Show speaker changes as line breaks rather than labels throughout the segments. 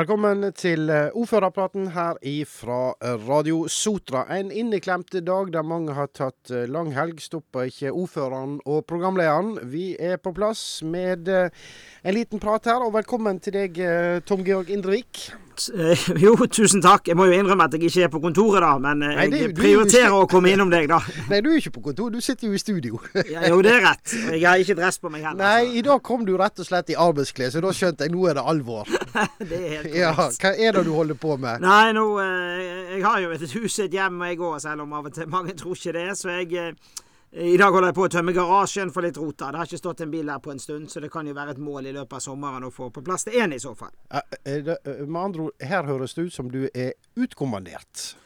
Velkommen til eh, ordførerpraten her ifra Radio Sotra. En inneklemt dag der mange har tatt lang langhelg. Stopper ikke ordføreren og programlederen. Vi er på plass med eh, en liten prat her, og velkommen til deg, Tom Georg Indrevik.
Eh, jo, tusen takk. Jeg må jo innrømme at jeg ikke er på kontoret, da. Men eh, Nei, det, jeg prioriterer å komme innom deg, da.
Nei, du er ikke på kontor. Du sitter jo i studio.
ja, jo, det er rett. Jeg har ikke dress på meg heller.
Nei, så. i dag kom du rett og slett i arbeidsklær, så da skjønte jeg nå er det alvor.
det er helt
ja, Hva er det du holder på med?
Nei, nå eh, Jeg har jo et hus, et hjem, jeg òg, selv om av og til mange tror ikke det. Så jeg i dag holder jeg på å tømme garasjen for litt rota. Det har ikke stått en bil her på en stund, så det kan jo være et mål i løpet av sommeren å få på plass til én i så fall.
Med andre ord, her høres det ut som du er utkommandert.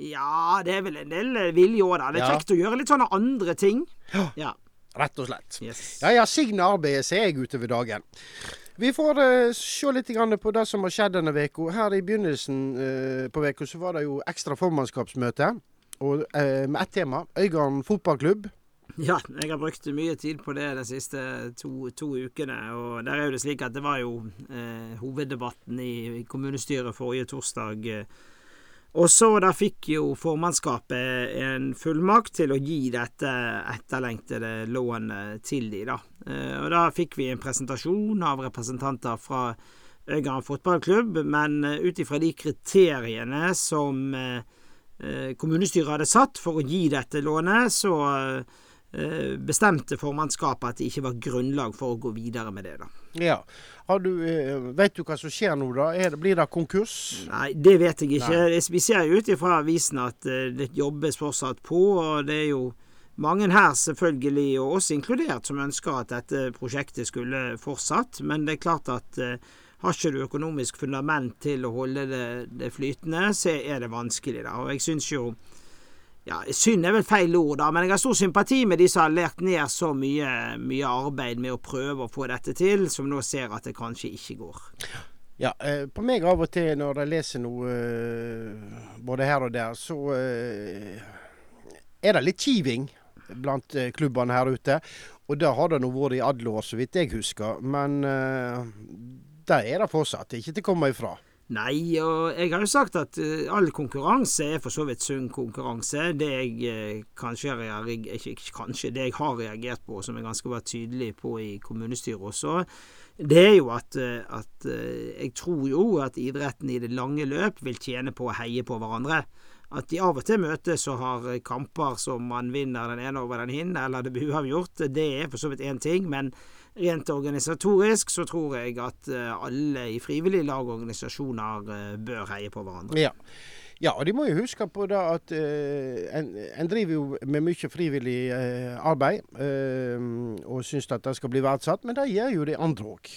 Ja, det er vel en del vilje òg, da. Det er ja. kjekt å gjøre litt sånne andre ting.
Ja. ja. Rett og slett. Yes. Ja ja, Signe arbeidet ser jeg utover dagen. Vi får uh, se litt på det som har skjedd denne uka. Her i begynnelsen uh, på uka så var det jo ekstra formannskapsmøte. Og eh, med ett tema Øygarden fotballklubb.
Ja, jeg har brukt mye tid på det de siste to, to, ukene. Og der er jo det slik at det var jo eh, hoveddebatten i, i, kommunestyret forrige torsdag. Eh, og så da fikk jo formannskapet en fullmakt til å gi dette etterlengtede lånet til de da. Eh, og da fikk vi en presentasjon av representanter fra Øygarden fotballklubb, men eh, ut ifra de kriteriene som eh, kommunestyret hadde satt for å gi dette lånet, så eh, bestemte formannskapet at det ikke var grunnlag for å gå videre med det. da.
Ja. Du, eh, vet du hva som skjer nå, da? Det, blir det konkurs?
Nei, det vet jeg ikke. Nei. Vi ser jo ut ifra avisen at det jobbes fortsatt på, og det er jo mange her, selvfølgelig, og oss inkludert, som ønsker at dette prosjektet skulle fortsatt. Men det er klart at har ikke du økonomisk fundament til å holde det, det flytende, så er det vanskelig. da. Og jeg syns jo ja, Synd er vel feil ord, da, men jeg har stor sympati med de som har lært ned så mye, mye arbeid med å prøve å få dette til, som nå ser at det kanskje ikke går.
Ja, eh, på meg av og til når jeg leser noe eh, både her og der, så eh, er det litt kiving blant klubbene her ute. Og det har det nå vært i alle år, så vidt jeg husker. Men det er det fortsatt. Det er ikke til å komme ifra.
Nei, og jeg har jo sagt at uh, all konkurranse er for så vidt sunn konkurranse. Det jeg uh, kanskje ikke kanskje, det jeg har reagert på, som jeg ganske var tydelig på i kommunestyret også, det er jo at, uh, at jeg tror jo at idretten i det lange løp vil tjene på å heie på hverandre. At de av og til møtes og har kamper som man vinner den ene over den hinne, eller det blir uavgjort, det er for så vidt én ting. men Rent organisatorisk så tror jeg at eh, alle i frivillige lag og organisasjoner eh, bør heie på hverandre.
Ja. Ja, og de må jo huske på da at eh, en, en, driver jo med mye frivillig eh, arbeid eh, og syns at det skal bli verdsatt, men det gjør jo de andre òg.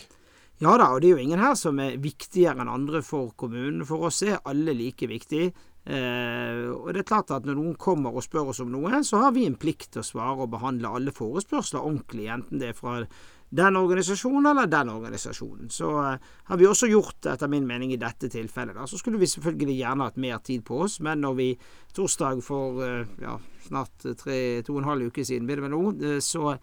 Ja da, og det er jo ingen her som er viktigere enn andre for kommunen. For oss er alle like viktige. og det er klart at når noen kommer og spør oss om noe, så har vi en plikt til å svare og behandle alle forespørsler ordentlig, enten det er fra den organisasjonen eller den organisasjonen. Så uh, har vi også gjort, etter min mening, i dette tilfellet. Da. Så skulle vi selvfølgelig gjerne hatt mer tid på oss, men når vi torsdag for uh, ja, snart tre, to og en halv uke siden, blir det vel nå, uh, så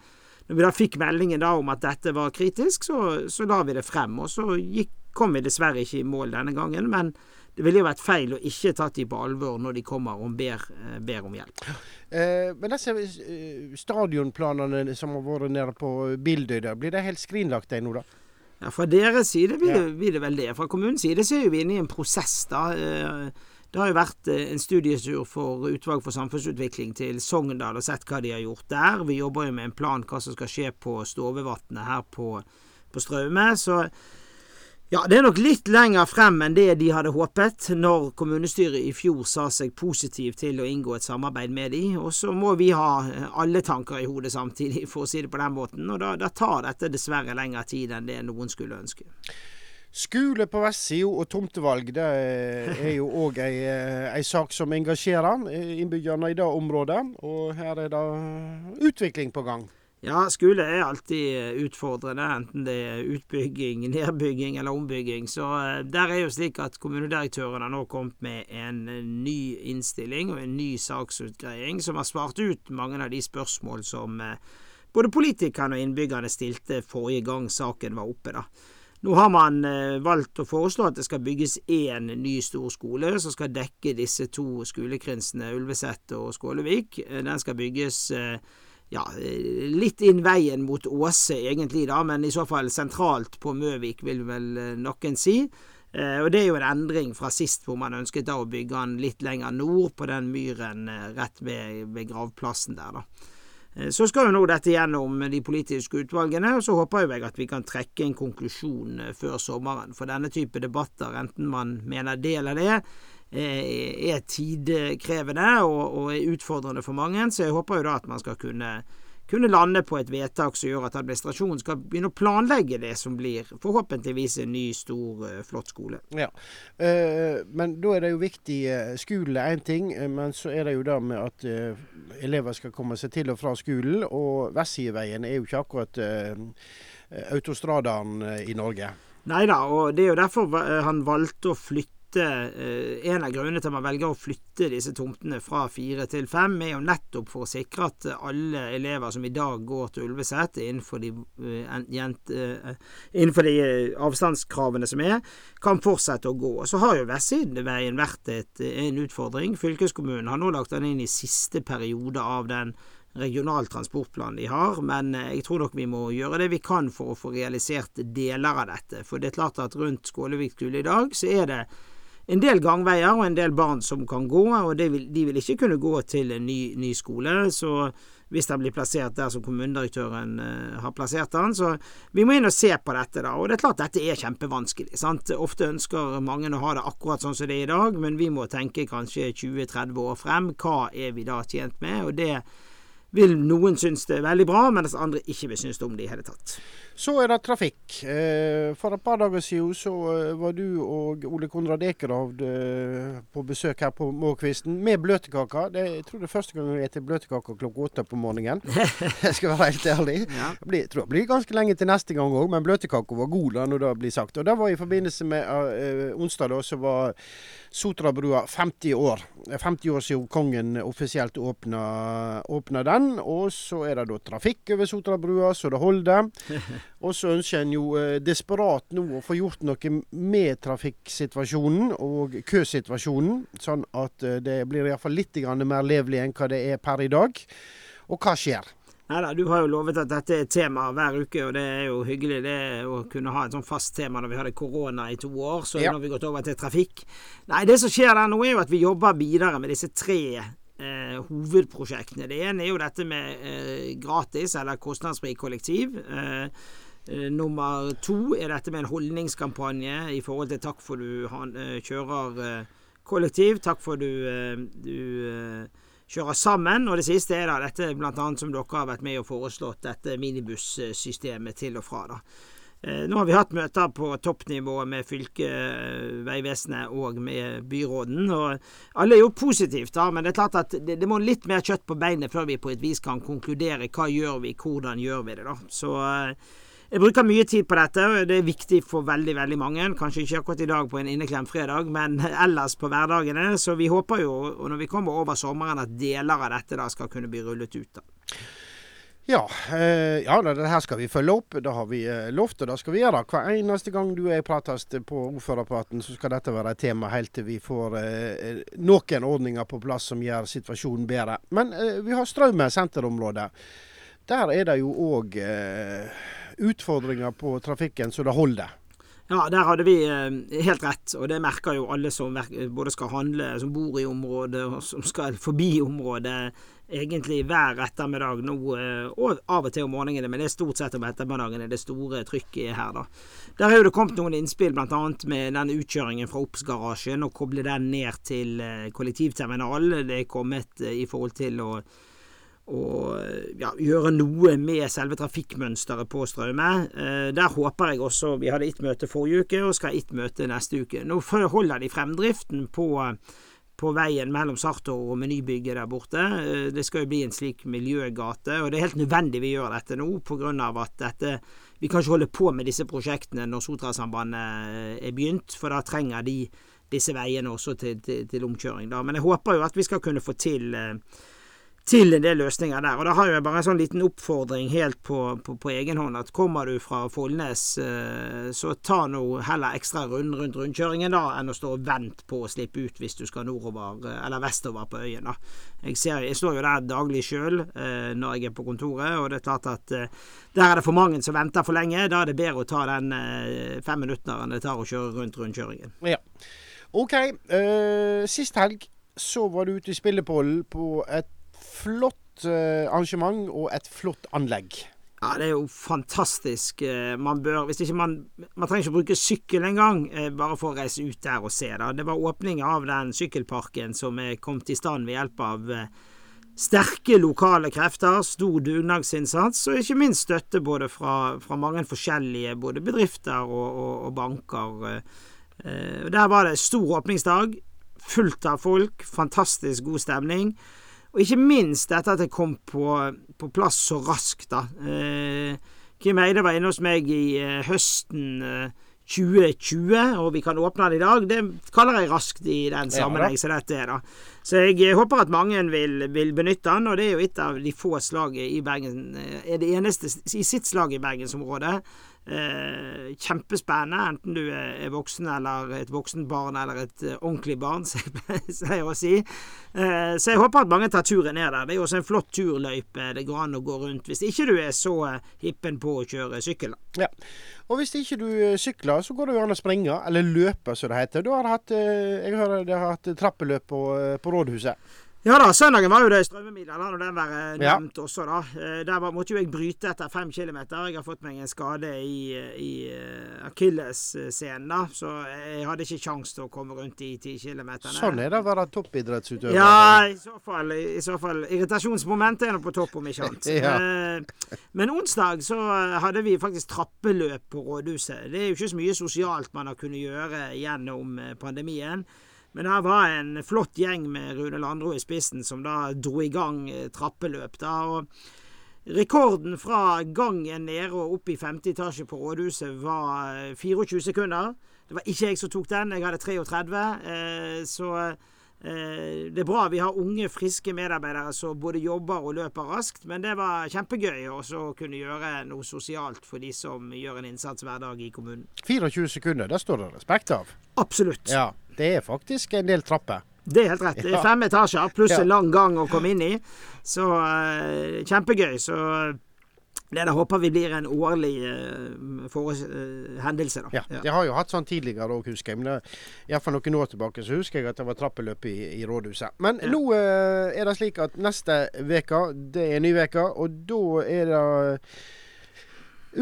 når vi da fikk meldingen da om at dette var kritisk, så, så la vi det frem. Og så gikk, kom vi dessverre ikke i mål denne gangen, men det ville jo vært feil å ikke tatt dem på alvor når de kommer og ber, eh, ber om hjelp.
Eh, men disse eh, stadionplanene som har vært nede på Bildøy, blir det helt skrinlagt de nå, da?
Ja, Fra deres side blir, ja. det, blir, det, vel det. Fra kommunens side så er vi inne i en prosess, da. Eh, det har jo vært en studietur for Utvalg for samfunnsutvikling til Sogndal og sett hva de har gjort der. Vi jobber jo med en plan hva som skal skje på Stovevatnet her på, på Straume. Så ja, det er nok litt lenger frem enn det de hadde håpet, når kommunestyret i fjor sa seg positiv til å inngå et samarbeid med de, og så må vi ha alle tanker i hodet samtidig, for å si det på den måten, og da, da tar dette dessverre lengre tid enn det noen skulle ønske.
Skole på vestsida og tomtevalg det er jo òg ei, eh, ei, sak som engasjerer innbyggerne i det området. Og her er det utvikling på gang.
Ja, skole er alltid eh, utfordrende, enten det er utbygging, nedbygging eller ombygging. Så eh, der er jo slik at kommunedirektøren har nå kommet med en eh, ny innstilling og en ny saksutgreiing som har svart ut mange av de spørsmål som både politikerne og innbyggerne stilte forrige gang saken var oppe. da. Nå har man valgt å foreslå at det skal bygges én ny stor skole som skal dekke disse to skolekrinsene Ulveset og Skålevik. Den skal bygges ja, litt inn veien mot Åse, egentlig, da, men i så fall sentralt på Møvik, vil vel noen si. Og Det er jo en endring fra sist, hvor man ønsket da å bygge den litt lenger nord, på den myren rett ved, ved gravplassen der. da. Eh, så skal jo nå dette gjennom de politiske utvalgene, og så håper jeg at vi kan trekke en konklusjon eh, før sommeren. For denne type debatter, enten man mener det eller det, eh, er tidkrevende og, og er utfordrende for mange. Så jeg håper jo da at man skal kunne kunne lande på et vedtak som gjør at administrasjonen skal begynne å planlegge det som blir forhåpentligvis en ny, stor, eh, flott skole.
Ja, uh, Men da er det jo viktig Skolen er én ting, men så er det jo det med at elever skal komme seg til og fra skolen. Og Vestsideveien er jo ikke akkurat autostradaen i Norge.
Nei da, og det er jo derfor han valgte å flytte flytte En av grunnene til at man velger å flytte disse tomtene fra fire til fem, er jo nettopp for å sikre at alle elever som i dag går til Ulveset innenfor de, innenfor de avstandskravene som er, kan fortsette å gå. Så har jo Vestsideveien vært et, en utfordring. Fylkeskommunen har nå lagt den inn i siste periode av den regional transportplan de har, men jeg tror nok vi må gjøre det vi kan for å få realisert deler av dette. For det er klart at rundt Skålevik skole i dag, så er det en del gangveier og en del barn som kan gå, og vil, de vil ikke kunne gå til en ny, ny skole. Så hvis den blir plassert der som kommunedirektøren uh, har plassert den. Så vi må inn og se på dette, da. Og det er klart dette er kjempevanskelig. sant? Ofte ønsker mange å ha det akkurat sånn som det er i dag, men vi må tenke kanskje 20-30 år frem. Hva er vi da tjent med? Og det vil noen synes det er veldig bra, mens andre ikke vil synes det om det i hele tatt.
Så er det trafikk. Eh, for et par dager siden så eh, var du og Ole Konrad Ekerhovd eh, på besøk her på Måkvisten med bløtkaka. Det, jeg tror det er første gang jeg spiser bløtkake klokka åtte på morgenen. jeg skal være helt ærlig. Ja. Jeg tror det blir ganske lenge til neste gang òg, men bløtkaka var god da når det blir sagt. Og det var i forbindelse med uh, onsdag, da, så var Sotrabrua 50 år. 50 år siden kongen offisielt åpna, åpna den. Og så er det da trafikk over Sotrabrua så det holder. Og så ønsker en jo eh, desperat nå å få gjort noe med trafikksituasjonen og køsituasjonen, sånn at eh, det blir iallfall litt mer levelig enn hva det er per i dag. Og hva skjer?
Neida, du har jo lovet at dette er tema hver uke, og det er jo hyggelig det å kunne ha et sånn fast tema når vi hadde korona i to år. Så ja. nå har vi gått over til trafikk. Nei, det som skjer der nå, er jo at vi jobber videre med disse tre eh, hovedprosjektene. Det ene er jo dette med eh, gratis eller kostnadsfri kollektiv. Eh, Eh, nummer to er dette med en holdningskampanje i forhold til takk for du han, eh, kjører eh, kollektiv, takk for du, du kjører sammen. Og det siste er da dette annet som dere har vært med og foreslått, dette minibussystemet til og fra. da. Nå har vi hatt møter på toppnivå med fylket, Vegvesenet og med byråden. og Alle er jo positivt, da, men det er klart at det, det, må litt mer kjøtt på beinet før vi på et vis kan konkludere hva gjør vi, hvordan gjør vi det. da. Så jeg bruker mye tid på dette, og det er viktig for veldig veldig mange. Kanskje ikke akkurat i dag på en inneklemt fredag, men ellers på hverdagene. Så vi håper jo, og når vi kommer over sommeren, at deler av dette da skal kunne bli rullet ut. da.
Ja, eh, ja, det her skal vi følge opp. Det har vi eh, lovt, og det skal vi gjøre. Hver eneste gang du er prates på ordførerpraten, så skal dette være et tema helt til vi får eh, noen ordninger på plass som gjør situasjonen bedre. Men eh, vi har Straume senterområde. Der er det jo òg utfordringer på trafikken så det holder.
Ja, der hadde vi eh, helt rett, og det merker jo alle som både skal handle, som bor i området og som skal forbi området egentlig hver ettermiddag nå, eh, og av og til om morgenene, men det er stort sett om ettermiddagen det store trykket er her, da. Der har jo det kommet noen innspill, bl.a. med den utkjøringen fra Oppsgarasjen, og koble den ned til eh, kollektivterminalen. Det er kommet i forhold til å å ja, gjøre noe med selve trafikkmønsteret på Straume. Eh, der håper jeg også Vi hadde ett møte forrige uke og skal ha ett møte neste uke. Nå holder de fremdriften på, på veien mellom Sartor og Menybygget der borte. Eh, det skal jo bli en slik miljøgate, og det er helt nødvendig vi gjør dette nå, pga. at dette Vi kan ikke holde på med disse prosjektene når Sotrasambandet er begynt, for da trenger de disse veiene også til, til, til omkjøring. Da. Men jeg håper jo at vi skal kunne få til eh, til en del løsninger der. Og da har jeg bare en sånn liten oppfordring helt på, på, på egen hånd at kommer du fra Follnes, eh, så ta nå heller ekstra rund rundt rundkjøringen da, enn å stå og vente på å slippe ut hvis du skal nordover eh, eller vestover på øyen. da. Jeg, ser, jeg står jo der daglig sjøl eh, når jeg er på kontoret, og det er klart at der er det for mange som venter for lenge. Da er det bedre å ta den fem minutter enn det tar å kjøre rundt rundkjøringen.
Ja. OK. Uh, sist helg så var du ute i Spillepollen på et flott uh, arrangement og et flott anlegg.
Ja, det er jo fantastisk. Man bør Hvis ikke man Man trenger ikke å bruke sykkel engang, bare for å reise ut der og se. Da. Det var åpning av den sykkelparken som er kommet i stand ved hjelp av sterke lokale krefter, stor dugnadsinnsats og ikke minst støtte både fra, fra mange forskjellige både bedrifter og, og, og banker. Eh, der var det stor åpningsdag, fullt av folk, fantastisk god stemning. Og ikke minst dette at det kom på, på plass så raskt, da. Eh, Kim Eide var inne hos meg i eh, høsten 2020, og vi kan åpne den i dag. Det kaller jeg raskt i den sammenheng som dette er, da. Så jeg eh, håper at mange vil, vil, benytte den, og det er jo et av de få slag i Bergen eh, Er det eneste i sitt slag i bergensområdet. Eh, kjempespennende, enten du er voksen eller et voksent barn eller et uh, ordentlig barn, som jeg å si. Eh, så jeg håper at mange tar turen ned der. Det er jo også en flott turløype det går an å gå rundt hvis ikke du er så hippen på å kjøre sykkel.
Ja. Og hvis ikke du sykler, så går det jo an å springe, eller løpe som det heter. Du har hatt, jeg hører det har hatt trappeløp på, på rådhuset.
Ja da, søndagen var jo det strømmemiddel, la den være nevnt ja. også, da. Eh, der var, måtte jo jeg bryte etter fem kilometer. Jeg har fått meg en skade i, i uh, akillessenen, da. Så jeg hadde ikke kjangs til å komme rundt de ti kilometerne.
Sånn er det å være toppidrettsutøver.
Ja, i så fall. I så fall irritasjonsmomentet er nå på topp, om ikke annet. ja. men onsdag så hadde vi faktisk trappeløp på rådhuset. Det er jo ikke så mye sosialt man har kunnet gjøre gjennom pandemien. Men her var en flott gjeng med Rune Landro i spissen som da dro i gang eh, trappeløp. da, og Rekorden fra gangen nede og opp i femte etasje på rådhuset var 24 eh, sekunder. Det var ikke jeg som tok den, jeg hadde 33. Eh, så det er bra vi har unge, friske medarbeidere som både jobber og løper raskt, men det var kjempegøy å kunne gjøre noe sosialt for de som gjør en innsats hver dag i kommunen.
24 sekunder, det står det respekt av.
Absolutt.
Ja. Det er faktisk en del trapper.
Det er helt rett. Det er fem etasjer pluss en lang gang å komme inn i. Så uh, kjempegøy. Så det håper vi blir en årlig uh, hendelse. da.
Ja. Jeg har jo hatt sånn tidligere òg, husker jeg. Men iallfall noen år tilbake så husker jeg at det var trappeløp i, i rådhuset. Men ja. nå uh, er det slik at neste uke, det er ny uke, og da er det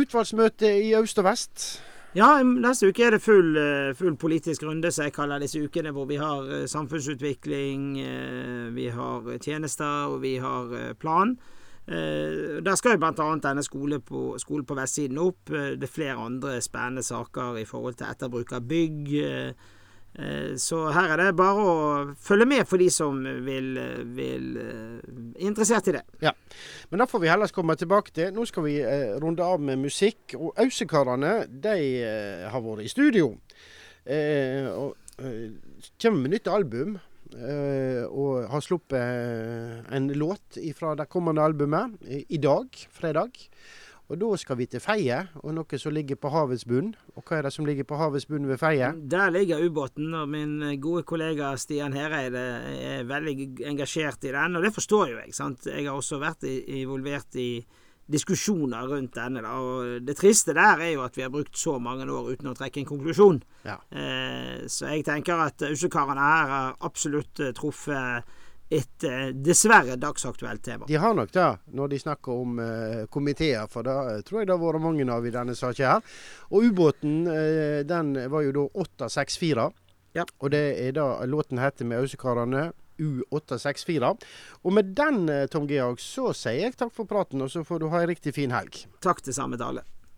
utvalgsmøte i øst og vest.
Ja, neste uke er det full, eh, full, politisk runde, som jeg kaller disse ukene, hvor vi har eh, samfunnsutvikling, eh, vi har tjenester og vi har plan. Der skal jo bl.a. denne skolen på, skole på vestsiden opp. Det er flere andre spennende saker i forhold til etterbruk av bygg så her er det bare å følge med for de som vil, vil eh, interessert i det.
Ja, Men da får vi heller komme tilbake til. Nå skal vi eh, runde av med musikk. Og Ausekarene de eh, har vært i studio. Eh, og eh, kommer med nytt album. og har sluppet en låt fra det kommende albumet i dag, fredag. Og da skal vi til Feie, og noe som ligger på havets bunn. Og hva er det som ligger på havets bunn ved Feie?
Der ligger ubåten, og min gode kollega Stian Hereide er veldig engasjert i den. Og det forstår jo jeg. sant? Jeg har også vært involvert i diskusjoner rundt denne. da, og Det triste der er jo at vi har brukt så mange år uten å trekke en konklusjon. Ja. Eh, så jeg tenker at Ussekarene her har absolutt truffet et eh, dessverre dagsaktuelt tema.
De har nok det, når de snakker om uh, komiteer, for det uh, tror jeg det har vært mange av i denne saken her. Og ubåten, uh, den var jo da 864. Ja. Og det er da låten heter med Ausekarene. U864. Og med den, Tom Georg, så sier jeg takk for praten, og så får du ha ei riktig fin helg.
Takk det samme alle.